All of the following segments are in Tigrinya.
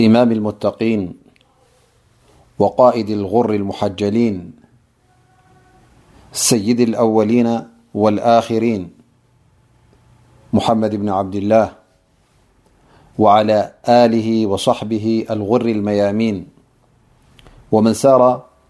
إمام المتقين وقائد الغر المحجلين سيدي الأولين والآخرين محمد بن عبد الله وعلى آله وصحبه الغر الميامين ومن سار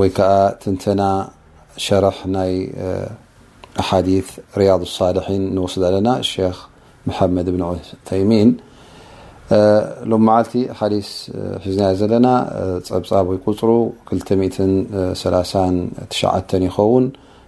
ወይ ከኣ ትንተና ሸርሕ ናይ ኣሓዲት ርያዱ ሳልሒን ንወስድ ኣለና ሸኽ መሓመድ እብን ዑሰይሚን ሎም መዓልቲ ሓዲስ ሒዝናዮ ዘለና ጸብጻብ ወይ ቁጽሩ ክልተ ሚእትን ሰላሳን ትሽዓተን ይኸውን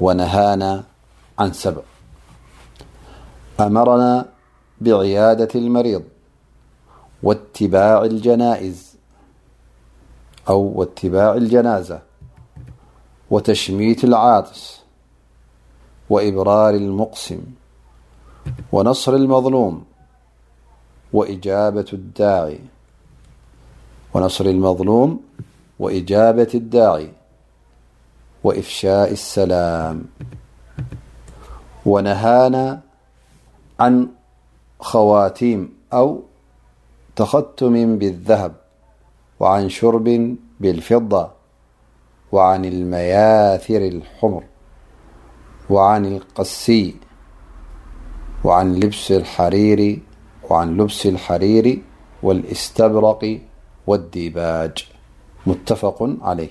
ونهانا عن سبع أمرنا بعيادة المريض واتباع الجنائز أو واتباع الجنازة وتشميت العاطس وإبرار المقسم ونصمظلومابةداعونصر المظلوم وإجابة الداعي وإفشاء السلام ونهانا عن خواتيم أو تختم بالذهب وعن شرب بالفضة وعن المياثر الحمر وعن القسي وعن لبس الحرير والاستبرق والديباج متفق عليه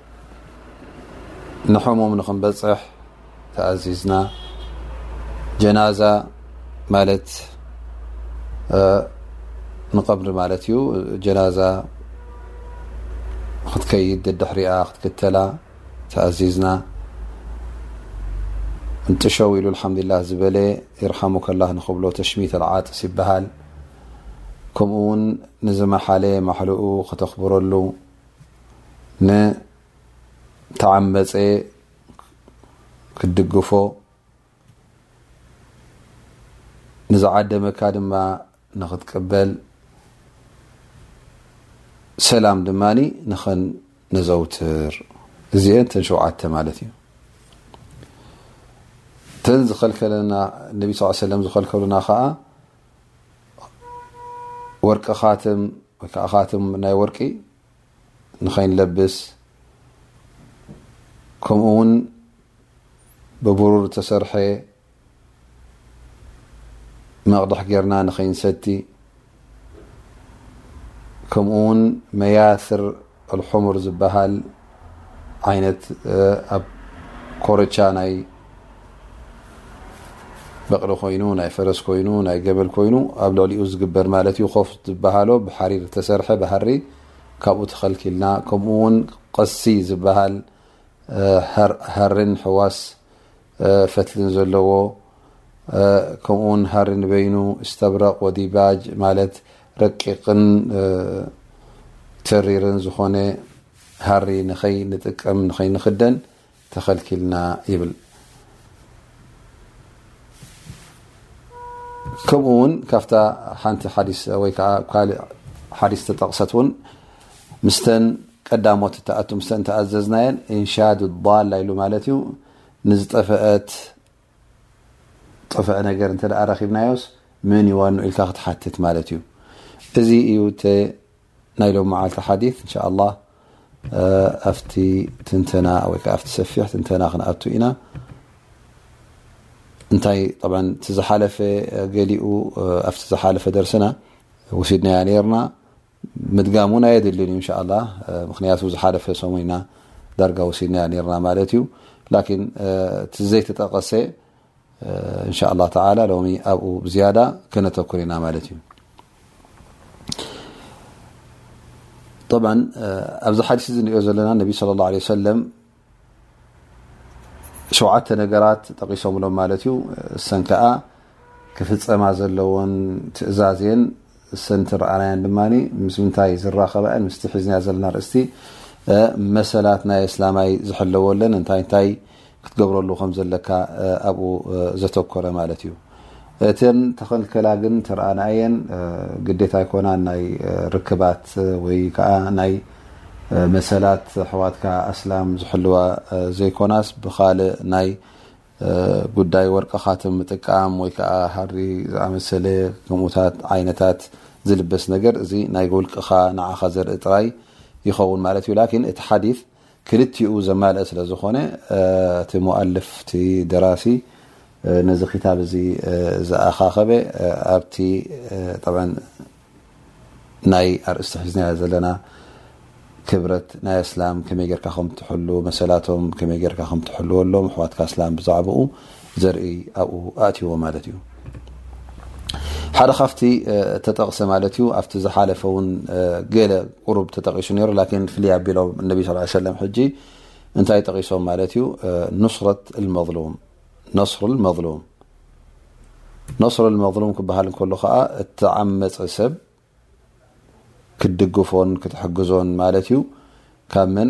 ንሕሙም ንክንበፅሕ ተኣዚዝና ጀናዛ ማለት ንቀብሪ ማለት እዩ ጀናዛ ክትከይድ ደድሕሪኣ ክትክተላ ተኣዚዝና እንጥሸው ኢሉ ሓምዱላ ዝበለ ይርሓሙ ከላ ንክብሎ ተሽሚት ኣልዓጥስ ይበሃል ከምኡ ውን ንዝመሓለ ማሕልኡ ከተኽብረሉ ንተዓመፀ ክትድግፎ ንዝዓደመካ ድማ ንክትቅበል ሰላም ድማ ንኸነዘውትር እዚኤን ተን ሸውዓተ ማለት እዩ ተን ዝኸልከለና ነቢ ስ ሰለም ዝኸልከሉና ከዓ ወርቂ ካትም ወይ ከዓ ካትም ናይ ወርቂ ንኸይንለብስ ከምኡ እውን ብብሩር ዝተሰርሐ መቕድሕ ጌርና ንኸይንሰቲ ከምኡ እውን መያስር ኣልሑሙር ዝበሃል ዓይነት ኣብ ኮረቻ ናይ በቕሊ ኮይኑ ናይ ፈረስ ኮይኑ ናይ ገመል ኮይኑ ኣብ ልዕሊኡ ዝግበር ማለት እዩ ኮፍ ዝበሃሎ ብሓሪር ዝተሰርሐ ብሃሪ ካብኡ ተኸልኪልና ከምኡ ውን ቐሲ ዝበሃል ሃርን ሕዋስ ፈትልን ዘለዎ ከምኡ ውን ሃሪ ንበይኑ እስተብረቕ ወዲባጅ ማለት ረቂቕን ተሪርን ዝኾነ ሃሪ ንኸይ ንጥቀም ንኸይ ንክደን ተኸልኪልና ይብል ከምኡ ውን ካብታ ሓንቲ ሓዲስ ወይ ከዓ ካልእ ሓዲስ ተጠቕሰት ውን ምስተን ቀዳሞት ተኣቱ ምስተን ተኣዘዝናየን ኢንሻድ ዳላ ኢሉ ማለት እዩ ንዝጠፈኣት ዝጠፈኣ ነገር እንተ ረኺብናዮስ መን እዩ ዋንኡ ኢልካ ክትሓትት ማለት እዩ እዚ እዩ ተ ናይ ሎም መዓልቲ ሓዲት እንሻ ኣላ ኣብቲ ትንተና ወይ ከዓ ኣብቲ ሰፊሕ ትንተና ክንኣቱ ኢና እንታይ ብ ቲ ዝሓለፈ ገሊኡ ኣብቲ ዝሓለፈ ደርስና ውሲድናያ ነርና ምድጋም ውን ኣየድልን እዩ እንሻላ ምክንያቱ ዝሓለፈ ሰሙን ኢና ዳርጋ ወሲድናያ ነርና ማለት እዩ ላኪን እቲ ዘይተጠቀሰ እንሻ ላ ተላ ሎሚ ኣብኡ ብዝያዳ ከነተኩር ኢና ማለት እዩ طብ ኣብዚ ሓዲስ እዚ ንሪኦ ዘለና ነቢ صለ ه ሰለም ሸውዓተ ነገራት ጠቂሶምሎም ማለት እዩ እሰን ከዓ ክፍፀማ ዘለዎን ትእዛዝ እየን እሰን ትረኣናየን ድማ ምስ ምንታይ ዝራኸባ እየን ምስቲ ሒዝናያ ዘለና ርእስቲ መሰላት ናይ እስላማይ ዝሕለወለን እንታይ እንታይ ክትገብረሉ ከም ዘለካ ኣብኡ ዘተኮረ ማለት እዩ እተን ተኸልከላ ግን ተርኣና እየን ግዴታ ኣይኮናን ናይ ርክባት ወይ ከዓ ናይ መሰላት ኣሕዋትካ ኣስላም ዝሕልዋ ዘይኮናስ ብካልእ ናይ ጉዳይ ወርቂ ካትም ምጥቃም ወይ ከዓ ሃሪ ዝኣመሰለ ከምኡታት ዓይነታት ዝልበስ ነገር እዚ ናይ ውልቅኻ ንዓኻ ዘርኢ ጥራይ ይኸውን ማለት እዩ ላኪን እቲ ሓዲት ክልቲኡ ዘማልእ ስለ ዝኾነ እቲ ሙኣልፍ እቲ ደራሲ ነዚ ክታብ እዚ ዝኣኻኸበ ኣብቲ ናይ ኣርእስቲ ሒዝናዮ ዘለና ክብረት ናይ ኣስላም ከመይ ጌርካ ከም ትሕሉ መሰላቶም ከመይ ጌርካ ከም ትሕልወሎም ኣሕዋትካ ኣስላም ብዛዕባኡ ዘርኢ ኣብኡ ኣእትዎ ማለት እዩ ሓደ ካብቲ ተጠቕሰ ማለት እዩ ኣብቲ ዝሓለፈ ውን ገለ ቁሩብ ተጠቂሱ ነሩ ላኪን ፍልይ ኣቢሎም እነቢ ስ ሰለም ሕጂ እንታይ ጠቂሶም ማለት እዩ ኑስረት መሉም ነስሩ መሉም ነስሩ መሉም ክበሃል ከሉ ከዓ እተዓመፀ ሰብ ክትድግፎን ክትሕግዞን ማለት እዩ ካብ መን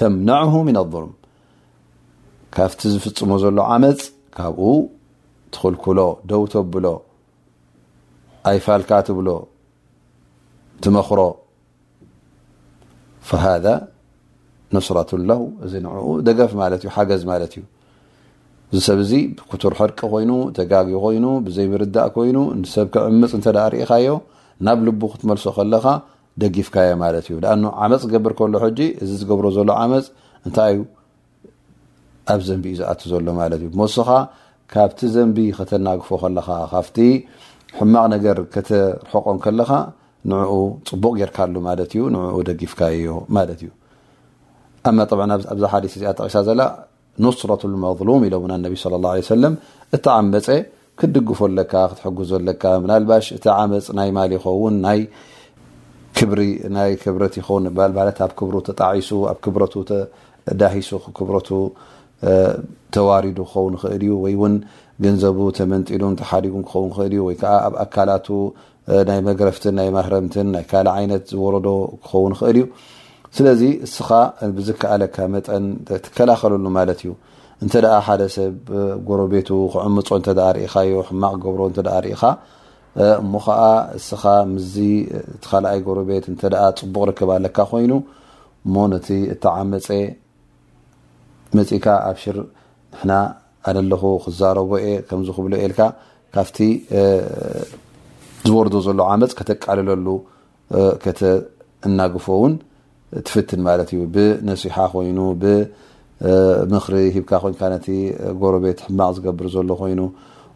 ተምነዕሁ ሚን ኣልዙልም ካብቲ ዝፍጽሞ ዘሎ ዓመጽ ካብኡ ትኽልኩሎ ደው ተብሎ ኣይፋልካ ትብሎ ትመኽሮ ፈሃذ ነስረቱ ለሁ እዚ ንዕኡ ደገፍ ማለት እዩ ሓገዝ ማለት እዩ እዚ ሰብ እዚ ብክቱር ሕርቂ ኮይኑ ተጋጊ ኮይኑ ብዘይምርዳእ ኮይኑ ንሰብ ክዕምፅ እንተ ርኢኻዮ ናብ ልቡ ክትመልሶ ከለኻ ደጊፍካዮ ማለት እዩ ዳኣኑ ዓመፅ ዝገብር ከሎ ሕጂ እዚ ዝገብሮ ዘሎ ዓመፅ እንታይ እዩ ኣብ ዘንቢ እዩ ዝኣት ዘሎ ማለት እዩ ሞስኻ ካብቲ ዘንቢ ከተናግፎ ከለኻ ካብቲ ሕማቕ ነገር ከተርሕቆን ከለኻ ንኡ ፅቡቕ ጌርካሉ ማለት እዩ ንኡ ደጊፍካዮ ማለት እዩ ኣማ ጠብ ኣብዛ ሓዲስ እዚኣ ጠቂሳ ዘላ ኑስረቱ ልመዝሉም ኢሎምና ነቢ ስለ ላ ለ ሰለም እቲ ዓመፀ ክትድግፎ ኣለካ ክትሕግዞ ኣለካ ምናልባሽ እቲ ዓመፅ ናይ ማል ይኸውን ናይ ክብሪ ናይ ክብረት ይኸውን ባል ማለት ኣብ ክብሩ ተጣዒሱ ኣብ ክብረቱ ተዳሂሱ ክብረቱ ተዋሪዱ ክኸውን ይኽእል እዩ ወይ እውን ገንዘቡ ተመንጢሉን ተሓዲጉን ክኸውን ይኽእል እዩ ወይ ከዓ ኣብ ኣካላቱ ናይ መግረፍትን ናይ ማህረምትን ናይ ካልእ ዓይነት ዝወረዶ ክኸውን ይኽእል እዩ ስለዚ እስኻ ብዝከኣለካ መጠን ትከላኸለሉ ማለት እዩ እንተ ሓደ ሰብ ጎረቤቱ ክዕምፆ እንተ ርኢኻዮ ሕማቕ ገብሮ እንተ ርኢኻ እሞ ከዓ እስኻ ምስዚ እቲ ካልኣይ ጎረቤት እንተ ፅቡቕ ርክብ ኣለካ ኮይኑ እሞ ነቲ እተዓመፀ መፂእካ ኣብሽር ንሕና ኣነ ኣለኹ ክዛረቦ እየ ከምዚ ክብሎ እየ ኢልካ ካብቲ ዝወርዶ ዘሎ ዓመፅ ከተቃልለሉ ከተናግፎ እውን ትፍትን ማለት እዩ ብነሲሓ ኮይኑ ብምክሪ ሂብካ ኮንካ ነቲ ጎረቤት ሕማቅ ዝገብር ዘሎ ኮይኑ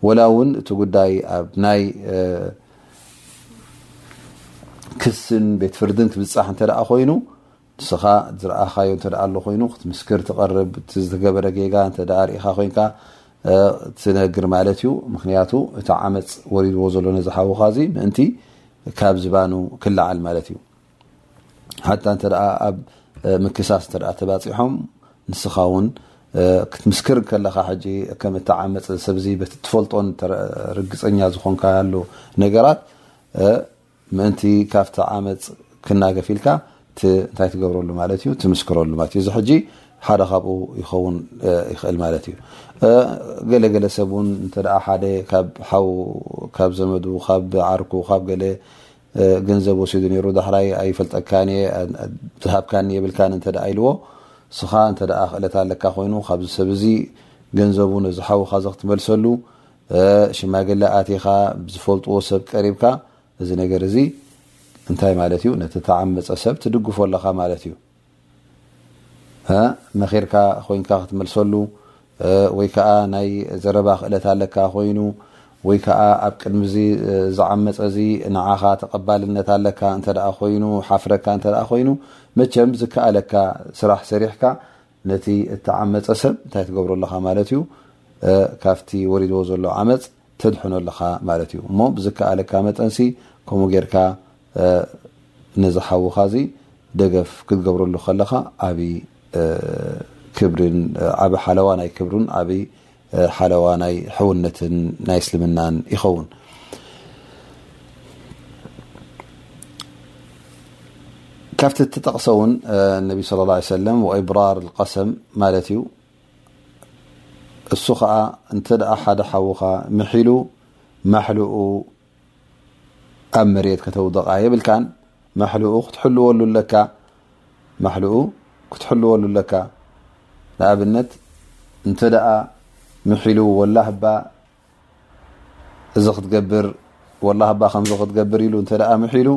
ወላ እውን እቲ ጉዳይ ኣብ ናይ ክስን ቤት ፍርድን ክብፃሕ እንተ ኮይኑ ንስኻ ዝረኣኻዮ እንተ ኣሎ ኮይኑ ክትምስክር ትቐርብ፣ እቲ ዝተገበረ ጌጋ እንተ ርኢኻ ኮይንካ ትነግር ማለት እዩ። ምክንያቱ እቲ ዓመፅ ወሪድዎ ዘሎ ነዚ ሓውኻ እዚ ምእንቲ ካብ ዝባኑ ክለዓል ማለት እዩ። ሓታ እንተ ኣብ ምክሳስ እንተ ተባፂሖም ንስኻ እውን ክትምስክር ከለኻ ሕጂ ከም እተዓመፅ ሰብዚ በቲ ትፈልጦን ርግፀኛ ዝኾንካሉ ነገራት ምእንቲ ካብቲ ዓመጽ ክናገፍ ኢልካ ት እንታይ ትገብረሉ ማለት እዩ ትምስክረሉ ማለት እዩ እዚ ሕጂ ሓደ ካብኡ ይኸውን ይኽእል ማለት እዩ ገለ ገለ ሰብ እውን እንተ ሓደ ካብ ሓው ካብ ዘመዱ ካብ ዓርኩ ካብ ገለ ገንዘብ ወሲዱ ነይሩ ዳሕራይ ኣይፈልጠካን እየ ዝሃብካኒ የብልካን እንተ ኢልዎ ስኻ እንተ ክእለት ኣለካ ኮይኑ ካብዚ ሰብ እዚ ገንዘቡ ነዚ ሓውካ ዘክትመልሰሉ ሽማግለ ኣቲኻ ዝፈልጥዎ ሰብ ቀሪብካ እዚ ነገር እዚ እንታይ ማለት እዩ ነቲ ተዓመፀ ሰብ ትድግፎ ኣለኻ ማለት እዩ መኺርካ ኮይንካ ክትመልሰሉ ወይ ከዓ ናይ ዘረባ ክእለት ኣለካ ኮይኑ ወይ ከዓ ኣብ ቅድሚ ዚ ዝዓመፀ እዚ ንዓኻ ተቐባልነት ኣለካ እንተ ኮይኑ ሓፍረካ እንተ ኮይኑ መቸም ዝከኣለካ ስራሕ ሰሪሕካ ነቲ እተዓመጸ ሰብ እንታይ ትገብሮ ኣለኻ ማለት እዩ፣ ካብቲ ወሪድዎ ዘሎ ዓመጽ ተድሕኖ ኣለኻ ማለት እዩ። እሞ ብዝከኣለካ መጠንሲ ከምኡ ጌርካ ነዚ ሓውኻ እዚ ደገፍ ክትገብረሉ ከለኻ ዓቢ ክብርን ዓቢ ሓለዋ ናይ ክብርን ዓቢ ሓለዋ ናይ ሕውነትን ናይ እስልምናን ይኸውን ካብቲ እተጠቕሰ ውን ነቢ صለ ه ሰለ ወእብራር ቀሰም ማለት እዩ እሱ ከዓ እንተ ሓደ ሓዉኻ ምሒሉ ማሕልኡ ኣብ መሬት ከተውደቓ የብልካን ማሕልኡ ክትሕልወሉ ኣለካ ማሕልኡ ክትሕልወሉ ኣለካ ንኣብነት እንተ ደኣ ምሒሉ ወላህባ እዚ ክትገብር ወላህባ ከምዚ ክትገብር ኢሉ እንተ ምሒሉ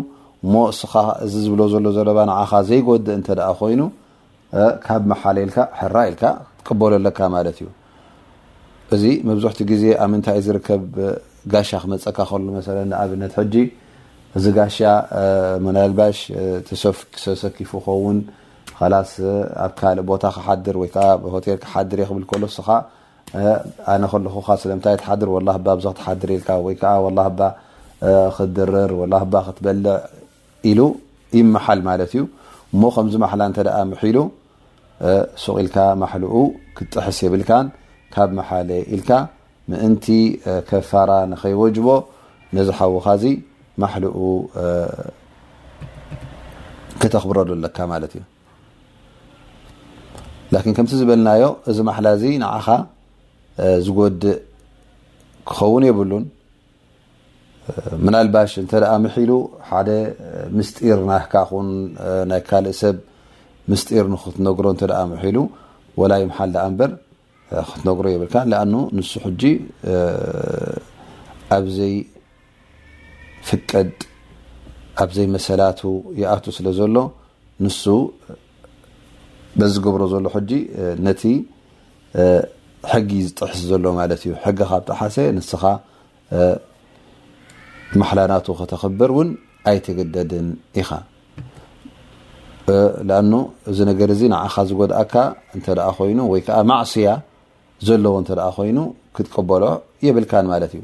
እሞ እስኻ እዚ ዝብሎ ዘሎ ዘለባ ንዓኻ ዘይጎድእ እንተ ኮይኑ ካብ መሓሌልካ ሕራ ኢልካ ክትቅበሎ ኣለካ ማለት እዩ እዚ መብዝሕቲ ግዜ ኣብ ምንታይ ዝርከብ ጋሻ ክመፀካ ከሉ መሰ ንኣብነት ሕጂ እዚ ጋሻ መናልባሽ ተሰኪፉ ኸውን ላስ ኣብ ካልእ ቦታ ክሓድር ወይከዓ ሆቴል ክሓድር የ ክብል ከሎ ስኻ ኣነ ከለኹካ ስለምታይ ትሓድር ወላ ባ ብዚ ክትሓድር ኢልካ ወይከዓ ወላ ባ ክትድርር ወላ ባ ክትበልዕ ኢሉ ይመሓል ማለት እዩ እሞ ከምዚ ማሓላ እተ ምሒሉ ሱቅ ኢልካ ማሕልኡ ክትጥሕስ የብልካን ካብ መሓለ ኢልካ ምእንቲ ከፋራ ንከይወጅቦ ነዚ ሓውካ እዚ ማሕልኡ ከተክብረሉ ኣለካ ማለት እዩ ላን ከምቲ ዝበልናዮ እዚ ማሓላ እዚ ንዓኻ ዝጎድእ ክኸውን የብሉን ምናልባሽ እንተ ምሒሉ ሓደ ምስጢር ናካ ን ናይ ካልእ ሰብ ምስጢር ንክትነግሮ እተ ምሒሉ ወላ ይምሓል ኣ እበር ክትነግሮ የብልካ ኣ ንሱ ሕጂ ኣብዘይ ፍቀድ ኣብዘይ መሰላቱ ይኣቱ ስለ ዘሎ ንሱ በዝገብሮ ዘሎ ሕጂ ነቲ ሕጊ እዩ ዝጥሕስ ዘሎ ማለት እዩ ሕጊ ካብ ጠሓሰ ንስኻ ማሓላናቱ ከተኽብር እውን ኣይትግደድን ኢኻ ላኣኑ እዚ ነገር እዚ ንዓኻ ዝጎድኣካ እንተ ኮይኑ ወይ ከዓ ማዕስያ ዘለዎ እንተ ኮይኑ ክትቀበሎ የብልካን ማለት እዩ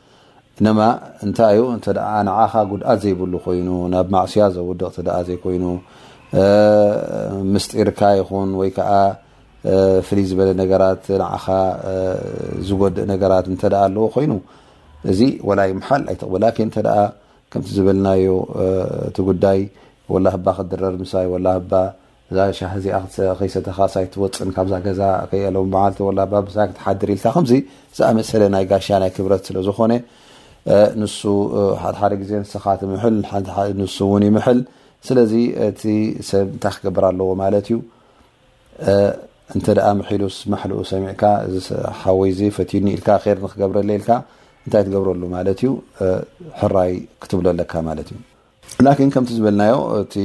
እነማ እንታዩ እንተ ንዓኻ ጉድኣት ዘይብሉ ኮይኑ ናብ ማዕስያ ዘውድቕ ትደኣ ዘይኮይኑ ምስጢርካ ይኹን ወይ ከዓ ፍልይ ዝበለ ነገራት ንዓኻ ዝጎድእ ነገራት እንተ ኣለዎ ኮይኑ እዚ ወላ ይምሓል ኣይትቕበል ላኪን እንተ ከምቲ ዝበልናዮ እቲ ጉዳይ ወላ ህባ ክድረር ምሳይ ወላ ህባ እዛ ሻሂ እዚኣ ክትሰ ከይሰተኻስ ኣይትወጽን ካብዛ ገዛ ከይ ሎም መዓልቲ ወላ ብ ምሳይ ክትሓድር ኢልካ ከምዚ ዝኣመሰለ ናይ ጋሻ ናይ ክብረት ስለ ዝኾነ ንሱ ሓደሓደ ግዜ ንስኻ ትምሕል ንሱ እውን ይምሕል ስለዚ እቲ ሰብ እንታይ ክገብር ኣለዎ ማለት እዩ እንተ ምሒሉስ ማሕልኡ ሰሚዕካ እዚ ሓወይ ዚ ፈትዩኒ ኢልካ ር ንክገብረለ ኢልካ እንታይ ትገብረሉ ማለት እዩ ሕራይ ክትብሎ ኣለካ ማለት እዩ ላኪን ከምቲ ዝበልናዮ እቲ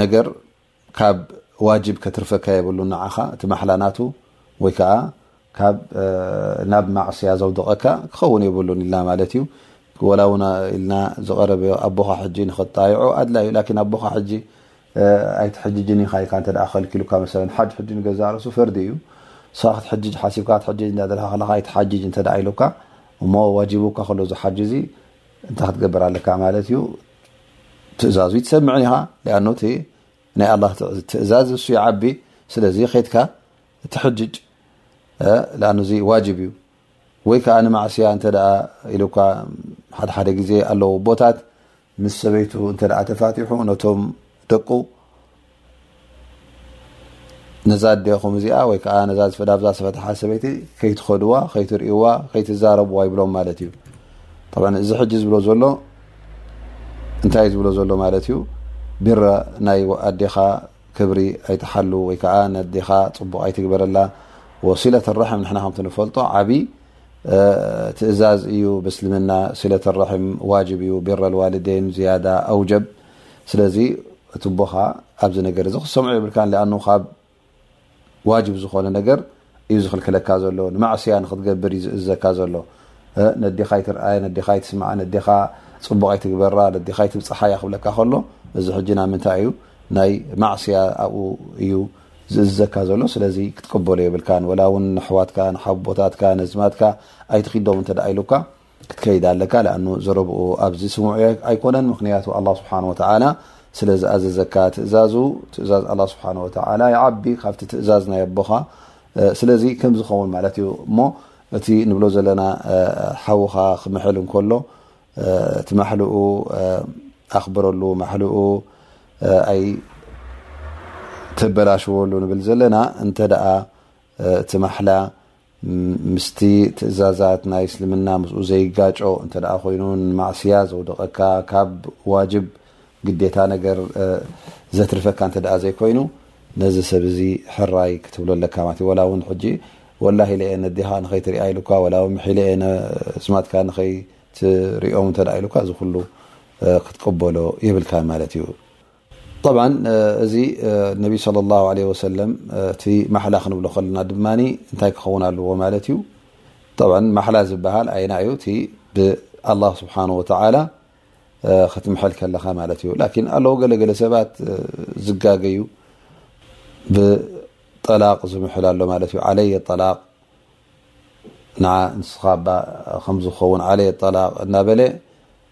ነገር ካብ ዋጅብ ከትርፈካ የብሉ ንዓኻ እቲ ማሕላ ናቱ ወይ ከዓ ካብ ናብ ማዕስያ ዘውድቐካ ክኸውን የብሉን ኢልና ማለት እዩ ወላ እውን ኢልና ዝቐረበ ኣቦኻ ሕጂ ንክጣይዖ ኣድላ እዩ ላኪን ኣቦኻ ሕጂ ኣይትሕጅጅን ኢኻ ኢልካ እንተ ከልኪሉካ መሰለ ሓጅ ሕጂ ንገዛ ርእሱ ፈርዲ እዩ ንስኻ ክትሕጅጅ ሓሲብካ ክትሕጅጅ እንዳደለካ ከለካ ኣይትሓጅጅ እንተ ኢሉካ እሞ ዋጅቡካ ከሎ እዚ ሓጅ እዚ እንታይ ክትገብር ኣለካ ማለት እዩ ትእዛዙ ይትሰምዕን ኢኻ ሊኣኖ እቲ ናይ ኣላ ትእዛዝ እሱ ይዓቢ ስለዚ ከትካ ትሕጅጅ ሊኣኖ እዚ ዋጅብ እዩ ወይ ከዓ ንማዕስያ እንተ ኢሉካ ሓደ ሓደ ግዜ ኣለዎ ቦታት ምስ ሰበይቱ እንተ ተፋትሑ ነቶም ደቁ ነዛ ኣዴኹም እዚኣ ወይ ከዓ ነዛ ዝፈዳብዛ ዝፈትሓ ሰበይቲ ከይትኸድዋ ከይትርእዋ ከይትዛረብዋ ይብሎም ማለት እዩ እዚ ሕጂ ዝብሎ ዘሎ እንታይ ዝብሎ ዘሎ ማለት እዩ ብረ ናይ ኣዴኻ ክብሪ ኣይትሓሉ ወይ ከዓ ነዴኻ ፅቡቅ ኣይትግበረላ ወሲለት ራሒም ንሕና ከምቲ ንፈልጦ ዓብዪ ትእዛዝ እዩ ብስልምና ስለት ራሒም ዋጅብ እዩ ብረልዋልዴን ዝያዳ ኣውጀብ ስለዚ እቲ ቦኻ ኣብዚ ነገር እዚ ክሰምዑ የብልካን ኣ ካብ ዋጅብ ዝኾነ ነገር እዩ ዝኽልክለካ ዘሎ ንማዕስያ ንክትገብር እዩ ዝእዘካ ዘሎ ነዴኻ ይትርኣየ ነዴኻ ይትስምዓ ነዴኻ ፅቡቕ ኣይትግበራ ነዴኻ ይትብፅሓያ ክብለካ ከሎ እዚ ሕጂ ናብ ምንታይ እዩ ናይ ማዕስያ ኣብኡ እዩ ዝእዘካ ዘሎ ስለዚ ክትቀበሎ የብልካን ወላ እውን ንኣሕዋትካ ንሓቦታትካ ነዝማትካ ኣይትኺዶም እንተ ኢሉካ ክትከይድ ኣለካ ለኣኑ ዘረብኡ ኣብዚ ስሙዕ ኣይኮነን ምክንያቱ ኣላ ስብሓን ወተዓላ ስለ ዝኣዘዘካ ትእዛዙ ትእዛዝ ኣላ ስብሓን ወተዓላ ይዓቢ ካብቲ ትእዛዝ ናይ ኣቦኻ ስለዚ ከም ዝኸውን ማለት እዩ እሞ እቲ ንብሎ ዘለና ሓውኻ ክምሕል እንከሎ እቲ ማሕልኡ ኣኽብረሉ ማሕልኡ ኣይ ተበላሽወሉ ንብል ዘለና እንተ እቲ ማሕላ ምስቲ ትእዛዛት ናይ እስልምና ምስኡ ዘይጋጮ እንተ ኮይኑ ንማዕስያ ዘውድቐካ ካብ ዋጅብ ግዴታ ነገር ዘትርፈካ እንተ ዘይኮይኑ ነዚ ሰብ እዚ ሕራይ ክትብሎ ኣለካ ማለት ወላ እውን ሕጂ ወላሂ ኢለ ነዴኻ ንኸይትሪኣ ኢሉካ ወላ ምሒ ኢለ ስማትካ ንኸይትሪኦም እንተ ኢሉካ እዚ ኩሉ ክትቅበሎ የብልካ ማለት እዩ ጠብዓን እዚ ነቢ ስለ ላ ለ ወሰለም እቲ ማሓላ ክንብሎ ከለና ድማ እንታይ ክኸውን ኣለዎ ማለት እዩ ጠብዓ ማሓላ ዝበሃል ኣይና እዩ እቲ ብኣላ ስብሓን ወተላ ክትምሐል ከለኻ ማለት እዩ ላኪን ኣለዎ ገለገለ ሰባት ዝጋገዩ ብጠላቅ ዝምሕል ኣሎ ማለት እዩ ዓለየ ጠላቅ ንዓ ንስኻ ባ ከምዝኸውን ዓለየ ጠላቅ እናበለ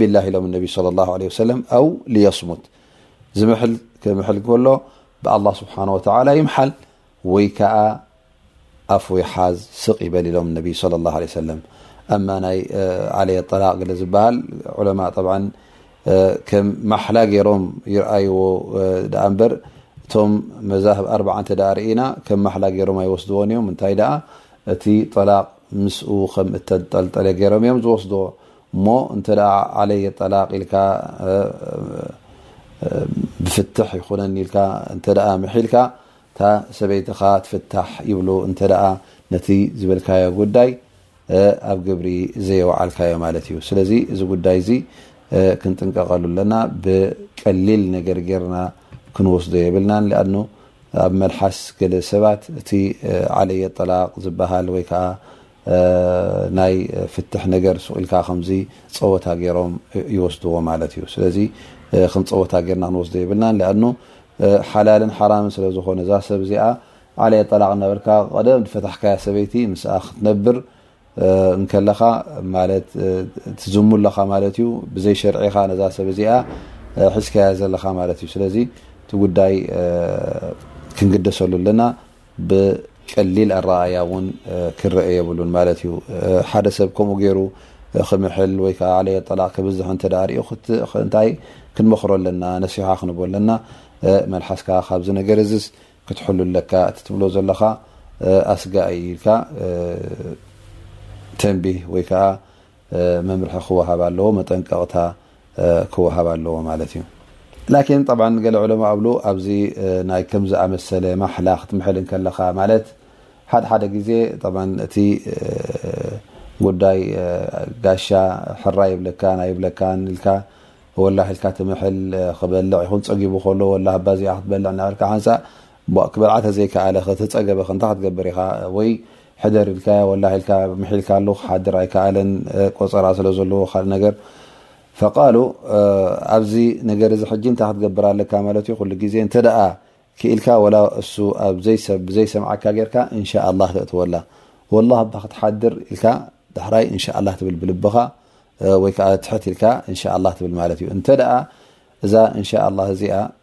ቢላህ ኢሎም ነቢ ለ ላ ለ ሰለም ኣው ልየስሙት ዝምል ክምሕል ከሎ ብኣላ ስብሓን ወተላ ይምሓል ወይ ከዓ ኣፉ ይሓዝ ስቅ ይበል ኢሎም ነቢ ለ ላ ለ ሰለም ኣማ ናይ ዓለየ ጠላቅ ግለ ዝበሃል ዑለማ ጠብዓ ከም ማሓላ ገይሮም ይርኣይዎ ደኣ እምበር እቶም መዛህብ ኣርዓ እንተ ርእና ከም ማሓላ ገይሮም ኣይወስድዎን እዮም እንታይ ደኣ እቲ ጠላቅ ምስኡ ከም እተንጠልጠለ ገይሮም እዮም ዝወስድዎ እሞ እንተ ዓለየ ጠላቅ ኢልካ ብፍትሕ ይኹነኒ ኢልካ እንተ ምሒልካ እታ ሰበይትኻ ትፍታሕ ይብሉ እንተ ነቲ ዝበልካዮ ጉዳይ ኣብ ግብሪ ዘየውዓልካዮ ማለት እዩ ስለዚ እዚ ጉዳይ እዚ ክንጥንቀቀሉ ኣለና ብቀሊል ነገር ጌርና ክንወስዶ የብልናን ሊኣኑ ኣብ መልሓስ ገለ ሰባት እቲ ዓለየ ጠላቅ ዝበሃል ወይ ከዓ ናይ ፍትሕ ነገር ሱቅ ኢልካ ከምዚ ጸወታ ገሮም ይወስድዎ ማለት እዩ ስለዚ ከም ጸወታ ገርና ክንወስዶ ይብልናን ለኣኑ ሓላልን ሓራምን ስለ ዝኾነ እዛ ሰብ እዚኣ ዓለየ ጠላቅ እናበልካ ቀደም ዝፈታሕካያ ሰበይቲ ምስኣ ክትነብር እንከለኻ ማለት ትዝሙ ኣለኻ ማለት እዩ ብዘይ ሸርዒኻ ነዛ ሰብ እዚኣ ሒዝካያ ዘለኻ ማለት እዩ ስለዚ እቲ ጉዳይ ክንግደሰሉ ኣለና ብቀሊል ኣረኣእያ ውን ክረኤ የብሉን ማለት ዩ። ሓደ ሰብ ከምኡ ገይሩ ክምሕል ወይ ከዓ ዓለየ ጠላቅ ክብዝሕ እንተ ሪኡ እንታይ ክንመኽሮ ኣለና ነሲሓ ክንቦ ኣለና መልሓስካ ካብዚ ነገር እዝስ ክትሕሉ ኣለካ እቲ ትብሎ ዘለኻ ኣስጋኢ ኢልካ ተንቢህ ወይ ከዓ መምርሒ ክወሃብ ኣለዎ መጠንቀቕታ ክወሃብ ኣለዎ ማለት እዩ ላኪን ጠብዓ ገለ ዑለማ ኣብሉ ኣብዚ ናይ ከምዝኣመሰለ ማሕላ ክትምሕል እንከለኻ ማለት ሓደ ሓደ ግዜ ጠብ እቲ ጉዳይ ጋሻ ሕራ ይብለካ ናይ ይብለካ ኢልካ ወላ ኢልካ ትምሕል ክበልዕ ይኹን ፀጊቡ ከሎ ወላ ባዚኣ ክትበልዕ ናበልካ ሓንሳእ ባእ ክበልዓ ተዘይከኣለ ከ ተጸገበ ከ እንታይ ክትገብር ኢኻ ወይ ሕደር ኢልካዮ ወላሂ ኢልካ ምሒልካሉ ክሓድር ኣይከኣለን ቆጸራ ስለ ዘለዎ ካልእ ነገር ፈቃሉ ኣብዚ ነገር እዚ ሕጂ እንታይ ክትገብር ኣለካ ማለት እዩ ኩሉ ግዜ እንተ ክኢልካ ወላ እሱ ኣብ ዘይሰብ ብዘይሰምዓካ ጌርካ እንሻኣላህ ተእትወላ ወላሂ እባ ክትሓድር ኢልካ ዳሕራይ እንሻኣላህ ትብል ብልብኻ ወይ ከዓ ትሕት ኢልካ እንሻኣላህ ትብል ማለት እዩ እንተ እዛ እንሻኣላህ እዚኣ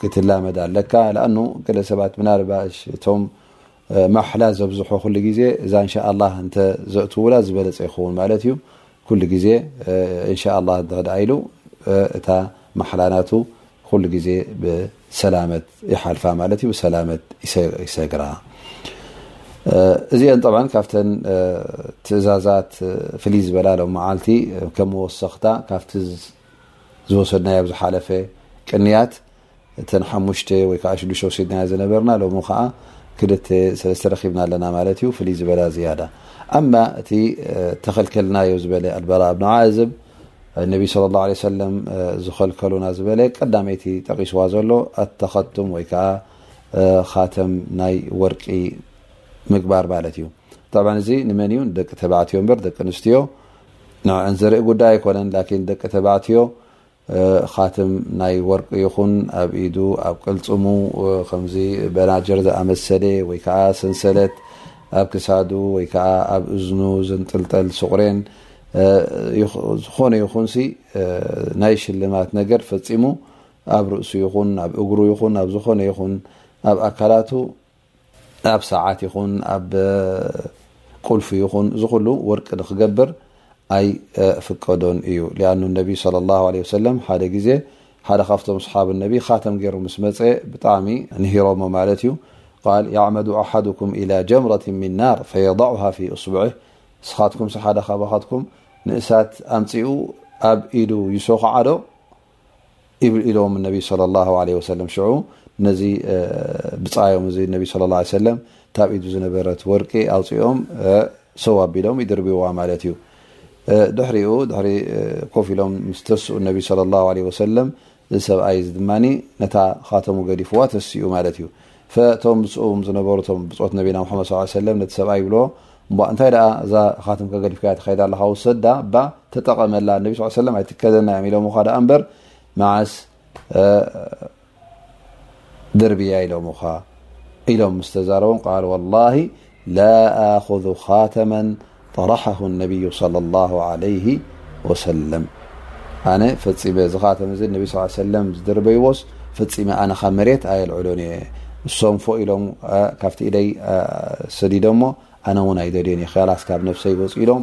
ክትላመድ ኣለካ ኣ ገለ ሰባት ምናልባሽ እቶም ማሓላ ዘብዝሑ ኩሉ ግዜ እዛ እንሻ ላ እንተ ዘእትውላ ዝበለፀ ይኸውን ማለት እዩ ኩሉ ግዜ እንሻ ላ ድዕድኣ ኢሉ እታ ማሓላ ናቱ ኩሉ ግዜ ብሰላመት ይሓልፋ ማለት እዩ ብሰላመት ይሰግራ እዚአን ጠብዓ ካብተን ትእዛዛት ፍልይ ዝበላ ሎ መዓልቲ ከም መወሰኽታ ካብቲ ዝወሰድናዮ ኣብ ዝሓለፈ ቅንያት እተን ሓሙሽተ ወይ ከዓ ሽዱሽተ ወሲድናዮ ዝነበርና ሎሚ ከዓ ክልተ ሰለስተ ረኪብና ኣለና ማለት እዩ ፍልይ ዝበላ ዝያዳ ኣማ እቲ ተኸልከልናዮ ዝበለ ኣልበራ እብኑ ዓዝብ ነቢ ስለ ላሁ ለ ሰለም ዝኸልከሉና ዝበለ ቀዳመይቲ ጠቂስዋ ዘሎ ኣተኸቱም ወይ ከዓ ካተም ናይ ወርቂ ምግባር ማለት እዩ ጠብዓ እዚ ንመን እዩ ንደቂ ተባዕትዮ እምበር ደቂ ኣንስትዮ ንዐን ዘርኢ ጉዳይ ኣይኮነን ላኪን ደቂ ተባዕትዮ ካትም ናይ ወርቂ ይኹን ኣብ ኢዱ ኣብ ቅልፅሙ ከምዚ በናጀር ዝኣመሰለ ወይ ከዓ ሰንሰለት ኣብ ክሳዱ ወይ ከዓ ኣብ እዝኑ ዝንጥልጠል ሱቁሬን ዝኾነ ይኹን ሲ ናይ ሽልማት ነገር ፈፂሙ ኣብ ርእሱ ይኹን ኣብ እግሩ ይኹን ኣብ ዝኾነ ይኹን ኣብ ኣካላቱ ኣብ ሰዓት ይኹን ኣብ ቁልፊ ይኹን እዚ ኩሉ ወርቂ ንክገብር ኣይፍቀዶን እዩ ሊኣ ነቢ ለ ላ ለ ሰለም ሓደ ግዜ ሓደ ካብቶም ስሓብ ነቢ ካተም ገይሩ ምስ መፀ ብጣዕሚ ንሂሮሞ ማለት እዩ ቃል ያዕመዱ ኣሓድኩም ኢላ ጀምረት ምን ናር ፈየضዑሃ ፊ እስቡዐ ንስኻትኩም ሓደ ካባኻትኩም ንእሳት ኣምፅኡ ኣብ ኢዱ ይሶክዓዶ ኢሎም ነቢ صለ ላ ለ ወሰለም ሽዑ ነዚ ብፃዮም እዚ ነቢ صለ ላ ሰለም ታብ ኢዱ ዝነበረት ወርቂ ኣውፅኦም ሰው ኣቢሎም ይድርብዋ ማለት እዩ ድሕሪኡ ድሕሪ ኮፍ ኢሎም ምስ ተስኡ ነቢ صለ ላ ለ ወሰለም እዚ ሰብኣይ እዚ ድማ ነታ ካተሙ ገዲፍዋ ተስኡ ማለት እዩ ፈቶም ምስኡም ዝነበሩ ቶም ብፆት ነቢና ሙሓመድ ስ ሰለም ነቲ ሰብኣ ይብልዎ እባ እንታይ ደኣ እዛ ካትም ከገዲፍካያ ተኸይዳ ኣለካ ውሰዳ እባ ተጠቐመላ ነቢ ስ ሰለም ኣይትከደና እዮም ኢሎም ካ ደኣ እምበር መዓስ ድርብያ ኢሎምኻ ኢሎም ምስ ተዛረቦም ቃል ወላሂ ላኣኹዙ ኻተመን ጠረሐሁ ኣነብዩ ሰለ ላሁ ዓለይሂ ወሰለም ኣነ ፈፂመ እዚ ኻተም እዚ ነቢ ስ ሰለም ዝድርበይዎስ ፈፂመ ኣነ ኻብ መሬት ኣየልዕሎን እየ እሶም ፎእ ኢሎም ካብቲ ኢደይ ሰዲዶሞ ኣነ እውን ኣይደልዮን እየ ኽያላስ ካብ ነፍሰይ ወፂኡ ኢሎም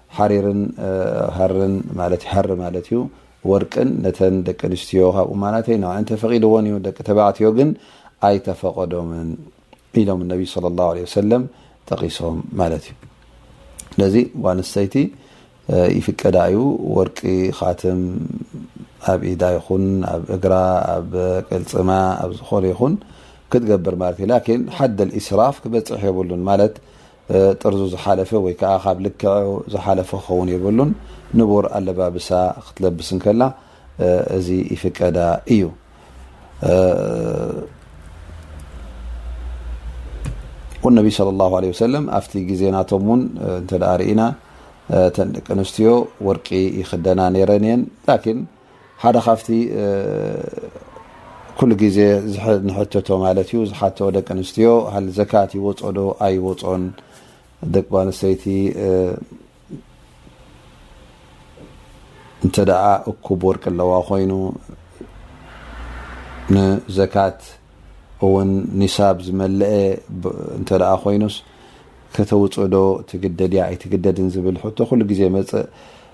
ሓሪርን ሃርን ማለት ሃሪ ማለት እዩ ወርቅን ነተን ደቂ ኣንስትዮ ካብ እማናተይ ንዕን ተፈቒድዎን እዩ ደቂ ተባዕትዮ ግን ኣይተፈቐዶምን ኢሎም ነቢ صለ ላه ለ ሰለም ጠቂሶም ማለት እዩ ስለዚ ጓንስተይቲ ይፍቀዳ እዩ ወርቂ ካትም ኣብ ኢዳ ይኹን ኣብ እግራ ኣብ ቅልፅማ ኣብ ዝኾነ ይኹን ክትገብር ማለት እዩ ላኪን ሓደ ልእስራፍ ክበፅሕ የብሉን ማለት ጥርዙ ዝሓለፈ ወይ ከዓ ካብ ልክዑ ዝሓለፈ ክኸውን የብሉን። ንቡር ኣለባብሳ ክትለብስ እንከላ እዚ ይፍቀዳ እዩ። ነቢ صለ ላه ለ ወሰለም ኣብቲ ግዜ ናቶም እውን እንተ ርኢና ተን ደቂ ኣንስትዮ ወርቂ ይክደና ነይረን እየን ላኪን ሓደ ካብቲ ኩሉ ግዜ ንሕተቶ ማለት እዩ ዝሓቶ ደቂ ኣንስትዮ ሃል ዘካት ይወፆ ዶ ኣይወፆን ደቂ ኣንስተይቲ እንተ ደኣ እኩብ ወርቂ ኣለዋ ኮይኑ ንዘካት እውን ኒሳብ ዝመለአ እንተ ደኣ ኮይኑስ ከተውፅእ ዶ ትግደድ እያ ኣይትግደድን ዝብል ሕቶ ኩሉ ግዜ መፅእ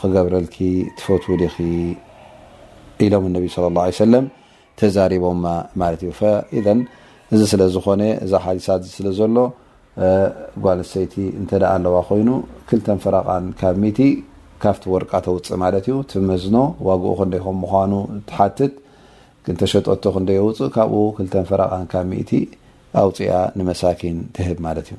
ኽገብረልኪ ትፈትዊ ዲኺ ኢሎም ነቢ صለ ላه ለ ሰለም ተዛሪቦማ ማለት እዩ ፈኢዘ እዚ ስለ ዝኾነ እዛ ሓዲሳት ስለ ዘሎ ጓል ሰይቲ እንተ ኣለዋ ኮይኑ ክልተን ፈረቓን ካብ ሚቲ ካብቲ ወርቃ ተውፅእ ማለት እዩ ትመዝኖ ዋግኡ ክንደይ ከም ምኳኑ ትሓትት ክንተሸጠቶ ክንደይ የውፅእ ካብኡ ክልተን ፈረቓን ካብ ሚእቲ ኣውፅኣ ንመሳኪን ትህብ ማለት እዩ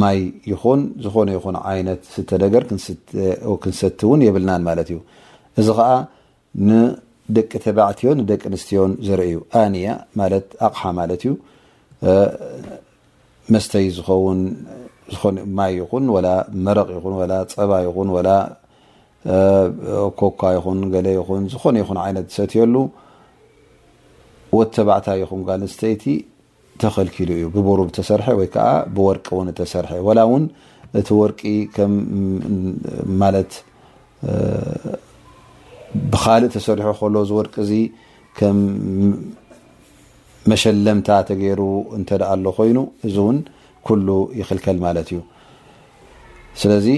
ማይ ይኹን ዝኾነ ይኹን ዓይነት ስተ ነገር ክንሰቲ እውን የብልናን ማለት እዩ እዚ ከዓ ንደቂ ተባዕትዮን ንደቂ ኣንስትዮን ዘርኢ እዩ ኣንያ ማለት ኣቕሓ ማለት እዩ መስተይ ዝኸውን ዝኾነ ማይ ይኹን ወላ መረቕ ይኹን ወላ ፀባ ይኹን ወላ ኮካ ይኹን ገለ ይኹን ዝኾነ ይኹን ዓይነት ዝሰትየሉ ወተባዕታ ይኹን ጋል ኣንስተይቲ ተኸልኪሉ እዩ ብቡሩር እተሰርሐ ወይ ከዓ ብወርቂ እውን እተሰርሐ ወላ እውን እቲ ወርቂ ማለት ብካልእ ተሰሪሑ ከሎ እዚ ወርቂ እዚ ከም መሸለምታ ተገይሩ እንተ ኣሎ ኮይኑ እዚ እውን ኩሉ ይክልከል ማለት እዩ ስለዚ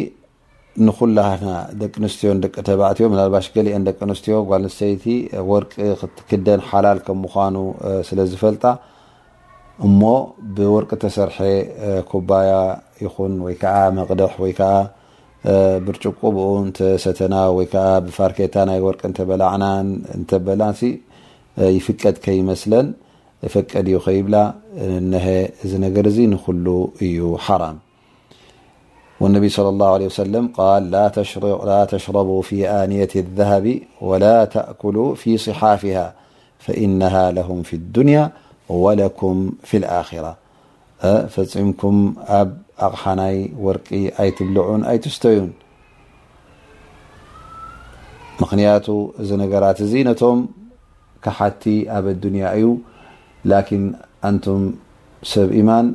ንኩላህና ደቂ ኣንስትዮን ደቂ ተባዕትዮ ምናልባሽ ገሊኤን ደቂ ኣንስትዮ ጓል ኣንስተይቲ ወርቂ ክትክደን ሓላል ከም ምዃኑ ስለ ዝፈልጣ እሞ ብወርቂ እተሰርሐ ኩባያ ይኹን ወይ ከዓ መቅደሕ ወይ ከዓ ብርጭቁ ብኡ እንተሰተና ወይ ከዓ ብፋርኬታ ናይ ወርቂ እንተበላዕናን እንተበላንሲ ይፍቀድ ከይመስለን ፈቀድ እዩ ከይብላ እነሀ እዚ ነገር እዚ ንኩሉ እዩ ሓራም والنبي صلى الله عله وسلم قال لا تشربوا في آنية الذهب ولا تأكلوا في صحافها فإنها لهم في الدنيا ولكم في الآخرة فمكم أب أقحني ور أيتبلعون أيتستين مخنية نجرت نم كحت ب الدنيا ي لكن أنم س إيمان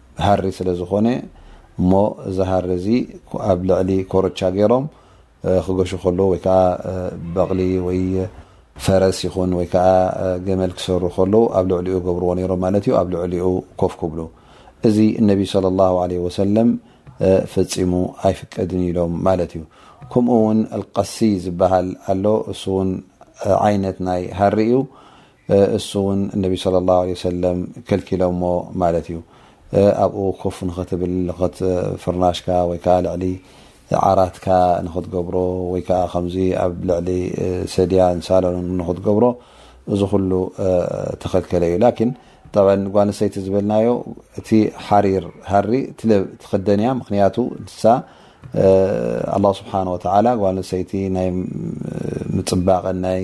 ሃሪ ስለ ዝኾነ እሞ እዚ ሃሪ እዚ ኣብ ልዕሊ ኮረቻ ገይሮም ክገሹ ከለዉ ወይ ከዓ በቕሊ ወይ ፈረስ ይኹን ወይ ከዓ ገመል ክሰሩ ከለዉ ኣብ ልዕሊኡ ገብርዎ ነይሮም ማለት እዩ ኣብ ልዕሊኡ ኮፍ ክብሉ እዚ እነቢ صለ ላሁ ለ ወሰለም ፈፂሙ ኣይፍቀድን ኢሎም ማለት እዩ ከምኡ ውን ኣልቀሲ ዝበሃል ኣሎ እሱ ውን ዓይነት ናይ ሃሪ እዩ እሱ ውን እነቢ ለ ላ ለ ሰለም ከልኪሎሞ ማለት እዩ ኣብኡ ኮፍ ንክትብል ፍርናሽካ ወይከዓ ልዕሊ ዓራትካ ንክትገብሮ ወይከዓ ከምዚ ኣብ ልዕሊ ሰድያን ሳሎንን ንክትገብሮ እዚ ኩሉ ተኸልከለ እዩ ላኪን ጠብ ጓንሰይቲ ዝበልናዮ እቲ ሓሪር ሃሪ ትክደን እያ ምክንያቱ ንሳ ኣላ ስብሓን ወተላ ጓንሰይቲ ናይ ምፅባቕን ናይ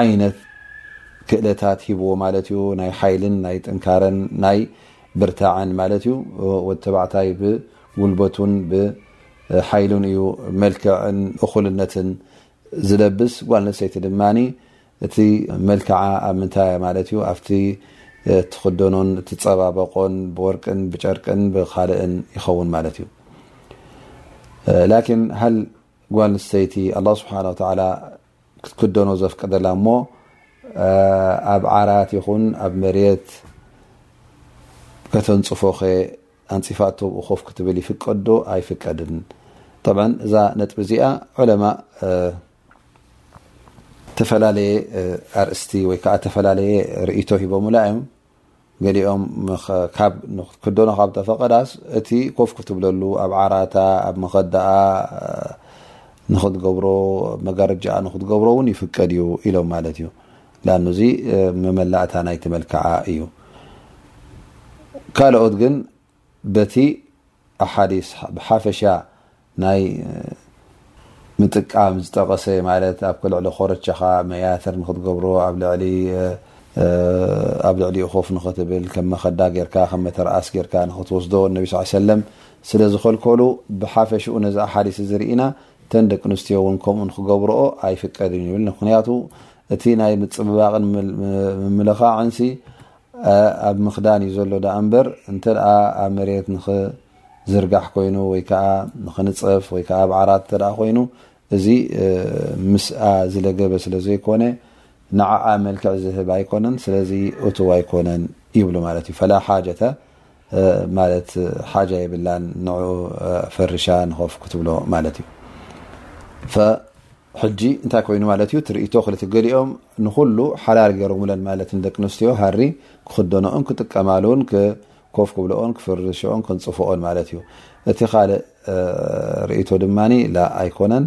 ዓይነት ክእለታት ሂብዎ ማለት እዩ ናይ ሓይልን ናይ ጥንካረን ናይ ብርታዐን ማለት እዩ ወዲ ተባዕታይ ብጉልበቱን ብሓይሉን እዩ መልክዕን እኩልነትን ዝለብስ ጓል ነሰይቲ ድማ እቲ መልክዓ ኣብ ምንታይ ማለት እዩ ኣብቲ ትክደኖን እትፀባበቆን ብወርቅን ብጨርቅን ብካልእን ይኸውን ማለት እዩ ላኪን ሃል ጓል ነሰይቲ ኣላ ስብሓን ወተላ ክትክደኖ ዘፍቀደላ እሞ ኣብ ዓራት ይኹን ኣብ መሬት ከተንፅፎኸ ኣንፂፋ ቶብኡ ኮፍ ክትብል ይፍቀድዶ ኣይፍቀድን ጠብዓ እዛ ነጥቢ እዚኣ ዑለማ ተፈላለየ ኣርእስቲ ወይ ከዓ ተፈላለየ ርእቶ ሂቦምላ እዮም ገሊኦም ክደኖ ካብ ተፈቐዳስ እቲ ኮፍ ክትብለሉ ኣብ ዓራታ ኣብ መኸዳኣ ንክትገብሮ መጋረጃኣ ንክትገብሮ እውን ይፍቀድ እዩ ኢሎም ማለት እዩ ላኑ እዚ መመላእታ ናይቲ መልክዓ እዩ ካልኦት ግን በቲ ኣሓዲስ ብሓፈሻ ናይ ምጥቃም ዝጠቐሰ ማለት ኣብ ልዕሊ ኮረቻኻ መያትር ንክትገብሮ ኣብ ልዕሊኡ ኮፍ ንክትብል ከም መኸዳ ጌርካ ከም መተርኣስ ጌርካ ንክትወስዶ ነቢ ስ ሰለም ስለ ዝኸልከሉ ብሓፈሽኡ ነዚ ኣሓዲስ እዚ ርኢና ተን ደቂ ኣንስትዮ እውን ከምኡ ንክገብርኦ ኣይፍቀድን ይብል ምክንያቱ እቲ ናይ ምፅብባቕን ምምልኻዕንሲ ኣብ ምኽዳን እዩ ዘሎ ደኣ እምበር እንተ ኣብ መሬት ንኽዝርጋሕ ኮይኑ ወይ ከዓ ንኽንፀፍ ወይ ከዓ ኣብ ዓራት እንተ ኮይኑ እዚ ምስኣ ዝለገበ ስለ ዘይኮነ ንዓኣ መልክዕ ዝህብ ኣይኮነን ስለዚ እቱው ኣይኮነን ይብሉ ማለት እዩ ፈላ ሓጀተ ማለት ሓጃ የብላን ንዑ ፈርሻ ንኸፍ ክትብሎ ማለት እዩ ሕጂ እንታይ ኮይኑ ማለት እዩ ትርኢቶ ክልትገሊኦም ንኩሉ ሓላል ገይሮምለን ማለት ንደቂ ኣንስትዮ ሃሪ ክክደኖኦን ክጥቀማሉን ኮፍ ክብልኦን ክፍርሽኦን ክንፅፍኦን ማለት እዩ እቲ ካልእ ርእቶ ድማ ላ ኣይኮነን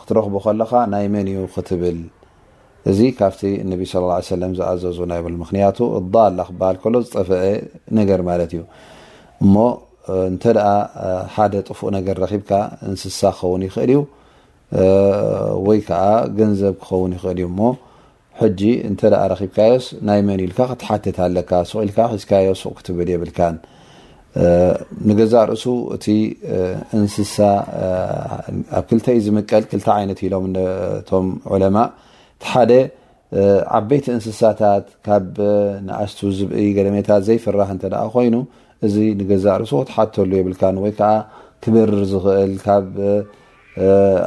ክትረኽቡ ከለኻ ናይ መን እዩ ክትብል እዚ ካብቲ ነቢ ص ه ሰለ ዝኣዘዙና ይብል ምክንያቱ ዳላ ክበሃል ከሎ ዝጠፈአ ነገር ማለት እዩ እሞ እንተ ሓደ ጥፉእ ነገር ረኺብካ እንስሳ ክኸውን ይኽእል እዩ ወይ ከዓ ገንዘብ ክኸውን ይኽእል እዩ እሞ ሕጂ እንተ ረኺብካዮስ ናይ መን ኢልካ ክትሓትት ኣለካ፣ ሱቕ ኢልካ ሒዝካዮ ሱቕ ክትብል የብልካን። ንገዛእ ርእሱ እቲ እንስሳ ኣብ ክልተ እዩ ዝምቀል፣ ክልተ ዓይነት ኢሎም እቶም ዑለማእ፣ እቲ ሓደ ዓበይቲ እንስሳታት ካብ ንኣሽቱ ዝብኢ ገለሜታት ዘይፍራህ እንተ ኮይኑ እዚ ንገዛእ ርእሱ ክትሓተሉ የብልካን፣ ወይ ከዓ ክበርር ዝኽእል ካብ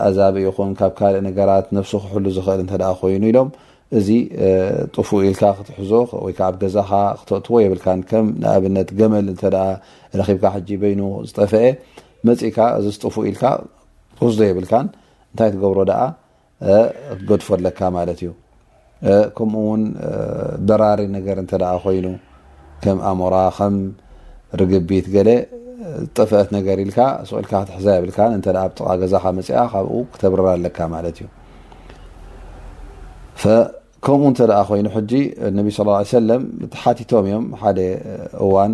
ኣዛብእ ይኹን ካብ ካልእ ነገራት ነብሱ ክሕሉ ዝኽእል እንተ ኮይኑ ኢሎም እዚ ጥፉእ ኢልካ ክትሕዞ ወይ ከዓ ኣብ ገዛኻ ክተእትዎ የብልካን ከም ንኣብነት ገመል እንተ ረኺብካ ሕጂ በይኑ ዝጠፍአ መፂእካ እዚ ስጥፉእ ኢልካ ክትወስዶ የብልካን እንታይ ትገብሮ ደኣ ክትገድፎ ኣለካ ማለት እዩ ከምኡ ውን በራሪ ነገር እተ ኮይኑ ከም ኣሞራ ከም ርግቢት ገለ ጠፍአት ነገር ኢልካ ስቁኢልካ ክትሕዛ የብልካ እተ ኣብ ጥቃ ገዛካ መፅኣ ካብኡ ክተብርራ ኣለካ ማለት እዩ ከምኡ እተ ኮይኑ ሕጂ ነቢ ስ ሰለም ሓቲቶም እዮም ሓደ እዋን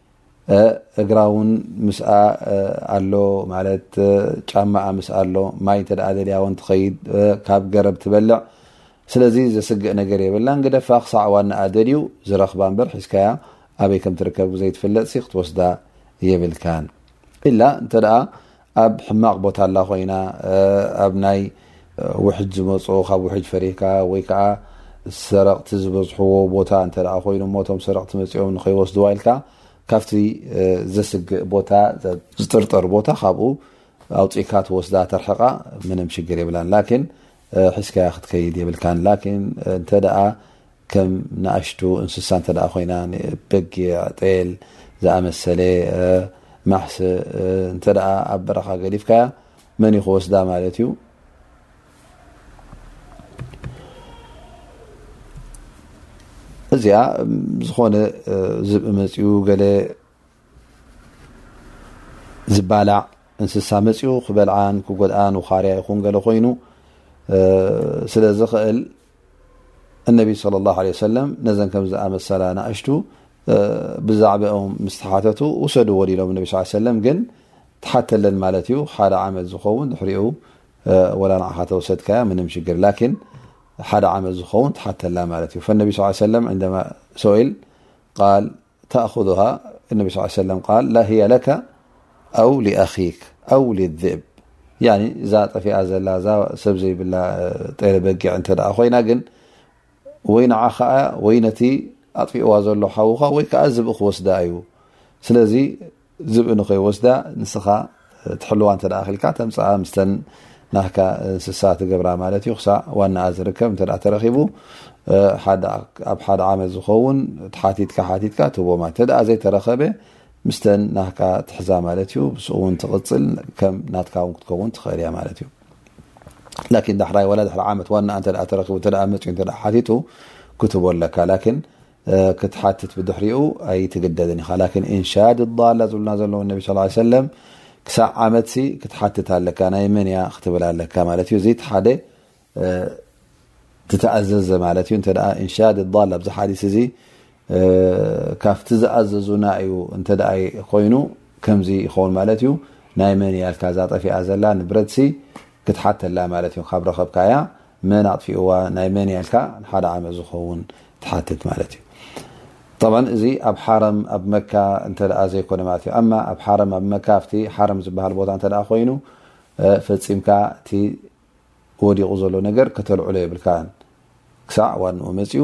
እግራ ውን ምስኣ ኣሎ ማለት ጫማኣ ምስ ኣሎ ማይ እተ ደልያ ውን ትኸይድ ካብ ገረብ ትበልዕ ስለዚ ዘስግእ ነገር የብላ ግደፋ ክሳዕ ዋናኣ ደልዩ ዝረኽባ እበር ሒዝካያ ኣበይ ከም ትርከብ ዘይትፍለጥ ክትወስዳ የብልካን ኢላ እተ ኣብ ሕማቅ ቦታ ኣላ ኮይና ኣብ ናይ ውሕጅ ዝመጾ ካብ ውሕጅ ፈሪህካ ወይ ከኣ ሰረቅቲ ዝበዝሕዎ ቦታ እንተ ኮይኑ እሞ እቶም ሰረቅቲ መጺኦም ንከይወስድዋ ኢልካ ካብቲ ዘስግእ ቦታ ዝጥርጠር ቦታ ካብኡ ኣውጺእካ ትወስዳ ተርሕቃ ምንም ሽግር የብላን ላኪን ሒዝካያ ክትከይድ የብልካን ላኪን እንተ ከም ንኣሽቱ እንስሳ እንተ ኮይና በጊዕ ጤል ዝኣመሰለ ማሕስ እንተ ኣብ በረኻ ገዲፍካያ መን እዩ ክወስዳ ማለት እዩ እዚኣ ዝኾነ ዝብኢ መፅኡ ገለ ዝባላዕ እንስሳ መፅኡ ክበልዓን ክጎድኣን ውኻርያ ይኹን ገለ ኮይኑ ስለ ዝኽእል እነቢ ለ ላ ለ ሰለም ነዘን ከም ዝኣመሰላ ንኣሽቱ ብዛዕባኦም ምስተሓተቱ ውሰድዎ ዲሎም እነቢ ስ ሰለም ግን ተሓተለን ማለት እዩ ሓደ ዓመት ዝኸውን ድሕሪኡ ወላ ንዓኻ ተወሰድካያ ምንም ሽግር ላኪን ሓደ ዓመት ዝኸውን ተሓተላ ማለት እዩ ፈነቢ ስ ሰለም ዕንደማ ሰኢል ቃል ተኣኹዙሃ እነቢ ስ ሰለም ቃል ላሂያ ለካ ኣው ሊኣኪክ ኣው ልዝእብ ያኒ እዛ ጠፊኣ ዘላ እዛ ሰብ ዘይብላ ጤለ በጊዕ እንተ ደኣ ኮይና ግን ወይ ንዓኸዓ ወይ ነቲ ኣጥፊእዋ ዘሎ ሓዉኻ ወይ ከዓ ዝብእ ክወስዳ እዩ ስለዚ ዝብኢ ንኸይወስዳ ንስኻ ትሕልዋ እንተ ክኢልካ ተምፅኣ ምስተን ናትካ እንስሳ ትገብራ ማለት እዩ ክሳዕ ዋናኣ ዝርከብ እንተ ተረኺቡ ኣብ ሓደ ዓመት ዝኸውን ሓቲትካ ሓቲትካ ትህቦ ማለት እንተ ዘይተረኸበ ምስተን ናትካ ትሕዛ ማለት እዩ ብስኡ እውን ትቕፅል ከም ናትካ እውን ክትከውን ትኽእል እያ ማለት እዩ ላኪን ዳሕራይ ዋላ ድሕሪ ዓመት ዋናኣ እንተ ተረኪቡ እንተ መፅኡ እንተ ሓቲቱ ክትህቦ ኣለካ ላኪን ክትሓትት ብድሕሪኡ ኣይትግደድን ኢኻ ላኪን ኢንሻድ ዳላ ዝብሉና ዘለዉ ነቢ ስ ሰለም ክሳዕ ዓመትሲ ክትሓትት ኣለካ ናይ መን እያ ክትብል ኣለካ ማለት እዩ እዚ እቲ ሓደ ትተኣዘዘ ማለት እዩ እንተ ኢንሻድ ዳላ ኣብዚ ሓዲስ እዚ ካብቲ ዝኣዘዙና እዩ እንተ ኮይኑ ከምዚ ይኸውን ማለት እዩ ናይ መን እያ ልካ እዛ ጠፊኣ ዘላ ንብረትሲ ክትሓተላ ማለት እዩ ካብ ረኸብካ እያ መን ኣጥፊእዋ ናይ መን እያ ኢልካ ንሓደ ዓመት ዝኸውን ትሓትት ማለት እዩ። ጠብዓ እዚ ኣብ ሓረም ኣብ መካ እንተ ዘይኮነ ማለት እዩ። ኣማ ኣብ ሓረም ኣብ መካ ኣብቲ ሓረም ዝበሃል ቦታ እንተ ኮይኑ ፈፂምካ እቲ ወዲቑ ዘሎ ነገር ከተልዕሎ የብልካን ክሳዕ ዋንኡ መፅኡ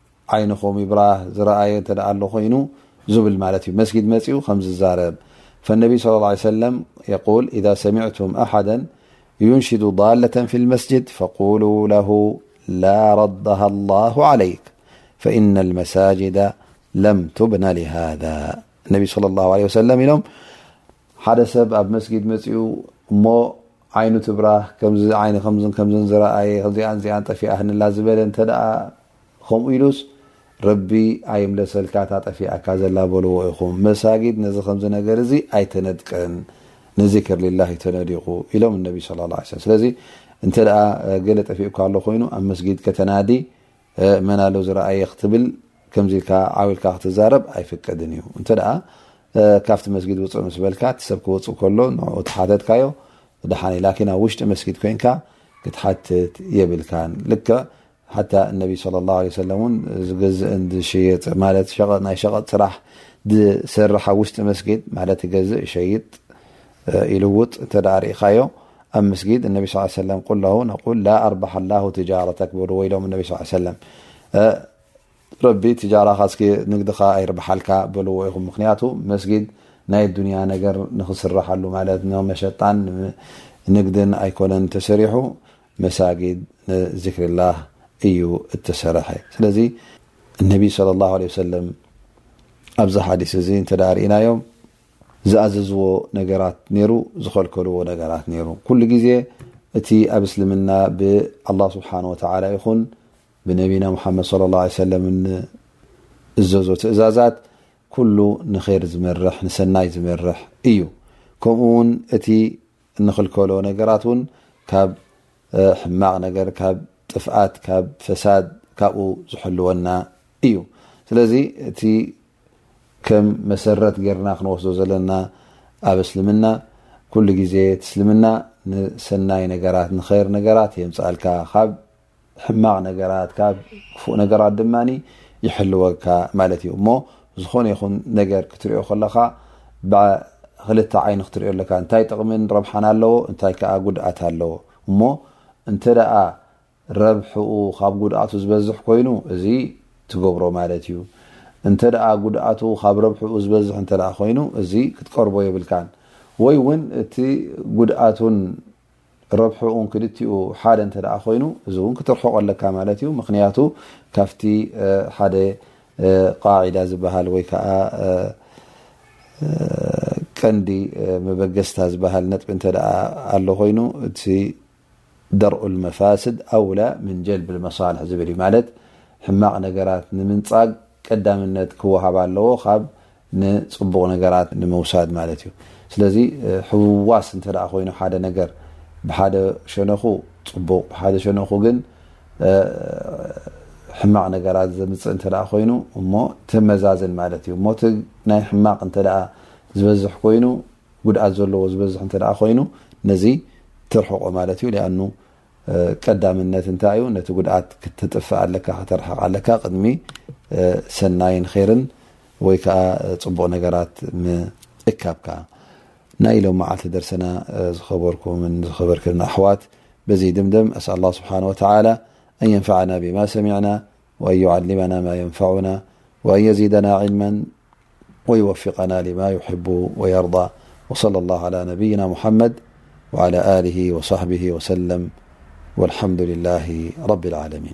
عይنم بر رأي ين بل مسجد م زرب فالن صلى الله عيه سل يول إذا سمعتم أحدا ينشد ضالة في المسجد فقولوا له لا رده الله عليك فإن المساجد لم تبنى لهذا ان صلى الله عله وسل حد س مسجد م ዓይኑ ትብራህ ከምዚ ዓይኒ ከምዝን ከምዝን ዝረኣየ እዚኣን እዚኣን ጠፊኣህንላ ዝበለ እንተ ከምኡ ኢሉስ ረቢ ኣይምለሰልካ እታ ጠፊኣካ ዘላ በልዎ ኢኹም መሳጊድ ነዚ ከምዚ ነገር እዚ ኣይተነድቀን ንዚክር ሊላህ እዩ ተነዲቑ ኢሎም እነቢ ስለ ላ ስለዚ እንተ ገለ ጠፊኡካ ኣሎ ኮይኑ ኣብ መስጊድ ከተናዲ መን ኣሎ ዝረኣየ ክትብል ከምዚ ኢልካ ዓው ኢልካ ክትዛረብ ኣይፍቀድን እዩ። እንተ ካብቲ መስጊድ ውጽእ ምስ በልካ እቲ ሰብ ክወጽእ ከሎ ንዕኡ ተሓተትካዮ ደሓን እዩ። ላኪን ኣብ ውሽጢ መስጊድ ኮይንካ ክትሓትት የብልካን። ልክዕ ሓታ እነቢ ሰለላሁ ዐለይሂ ወሰለም እውን ዝገዝእን ዝሸየጥ ማለት ናይ ሸቐጥ ስራሕ ዝሰርሕ ኣብ ውሽጢ መስጊድ ማለት ይገዝእ ይሸይጥ ይልውጥ እንተ ርኢኻዮ ኣብ ምስጊድ ነቢ ስ ሰለም ቁል ለሁ ነቁል ላ ኣርባሓ ላሁ ትጃረተክ በሉ ወይ ሎም ነቢ ስ ሰለም ረቢ ትጃራኻ እስኪ ንግድኻ ኣይርብሓልካ በልዎ ኢኹም ምክንያቱ መስጊድ ናይ ዱንያ ነገር ንክስራሓሉ ማለት ንመሸጣን ንግድን ኣይኮነን ተሰሪሑ መሳጊድ ንዝክሪላህ እዩ እተሰረሐ ስለዚ እነቢ ለ ላ ለ ሰለም ኣብዚ ሓዲስ እዚ እንተ ርኢናዮም ዝኣዘዝዎ ነገራት ነይሩ ዝኸልከልዎ ነገራት ነይሩ ኩሉ ግዜ እቲ ኣብ እስልምና ብኣላህ ስብሓን ወተዓላ ይኹን ብነቢና ሙሓመድ ለ ላ ሰለም እንእዘዞ ትእዛዛት ኩሉ ንኼር ዝመርሕ ንሰናይ ዝመርሕ እዩ ከምኡ ውን እቲ እንኽልከሎ ነገራት ውን ካብ ሕማቕ ነገር ካብ ጥፍኣት ካብ ፈሳድ ካብኡ ዝሕልወና እዩ ስለዚ እቲ ከም መሰረት ጌርና ክንወስዶ ዘለና ኣብ እስልምና ኩሉ ግዜ እቲ እስልምና ንሰናይ ነገራት ንኸይር ነገራት የምጽኣልካ ካብ ሕማቕ ነገራት ካብ ክፉእ ነገራት ድማ ይሕልወካ ማለት እዩ እሞ ዝኾነ ይኹን ነገር ክትሪኦ ከለኻ ብክልተ ዓይኒ ክትሪኦ ኣለካ እንታይ ጥቕምን ረብሓን ኣለዎ እንታይ ከዓ ጉድኣት ኣለዎ እሞ እንተ ደኣ ረብሕኡ ካብ ጉድኣቱ ዝበዝሕ ኮይኑ እዚ ትገብሮ ማለት እዩ። እንተ ጉድኣቱ ካብ ረብሕኡ ዝበዝሕ እንተ ኮይኑ እዚ ክትቀርቦ የብልካን። ወይ እውን እቲ ጉድኣቱን ረብሕኡን ክልቲኡ ሓደ እንተ ኮይኑ እዚ እውን ክትርሕቆ ኣለካ ማለት እዩ። ምክንያቱ ካብቲ ሓደ ቃዒዳ ዝበሃል ወይ ከዓ ቀንዲ መበገስታ ዝበሃል ነጥቢ እንተ ኣሎ ኮይኑ እቲ ደርኡ ልመፋስድ ኣውላ ምን ጀልብ ልመሳልሕ ዝብል እዩ። ማለት ሕማቕ ነገራት ንምንጻግ ቀዳምነት ክወሃብ ኣለዎ ካብ ንጽቡቕ ነገራት ንምውሳድ ማለት እዩ። ስለዚ ሕውዋስ እንተ ኮይኑ ሓደ ነገር ብሓደ ሸነኹ ጽቡቕ ብሓደ ሸነኹ ግን ሕማቕ ነገራት ዘምጽእ እንተ ኮይኑ እሞ ተመዛዝን ማለት እዩ። እሞ እቲ ናይ ሕማቕ እንተ ዝበዝሕ ኮይኑ ጉድኣት ዘለዎ ዝበዝሕ እንተ ኮይኑ ነዚ ትርሕቆ ማለት እዩ ሊኣኑ ቀዳምነት እንታይ እዩ ነቲ ጉድኣት ክትጥፍእ ኣለካ ከተርሕቕ ኣለካ ቅድሚ ሰናይን ኼርን ወይ ከዓ ፅቡቕ ነገራት ምእካብካ ናይ ኢሎም መዓልቲ ደርሰና ዝኸበርኩምን ዝኸበርክን ኣሕዋት በዚ ድምደም ኣስኣላ ስብሓን ወተላ ኣን የንፋዕና ብማ ሰሚዕና وأن يعلمنا ما ينفعنا وأن يزيدنا علما ويوفقنا لما يحب ويرضى وصلى الله على نبينا محمد وعلى آله وصحبه وسلم والحمد لله رب العالمين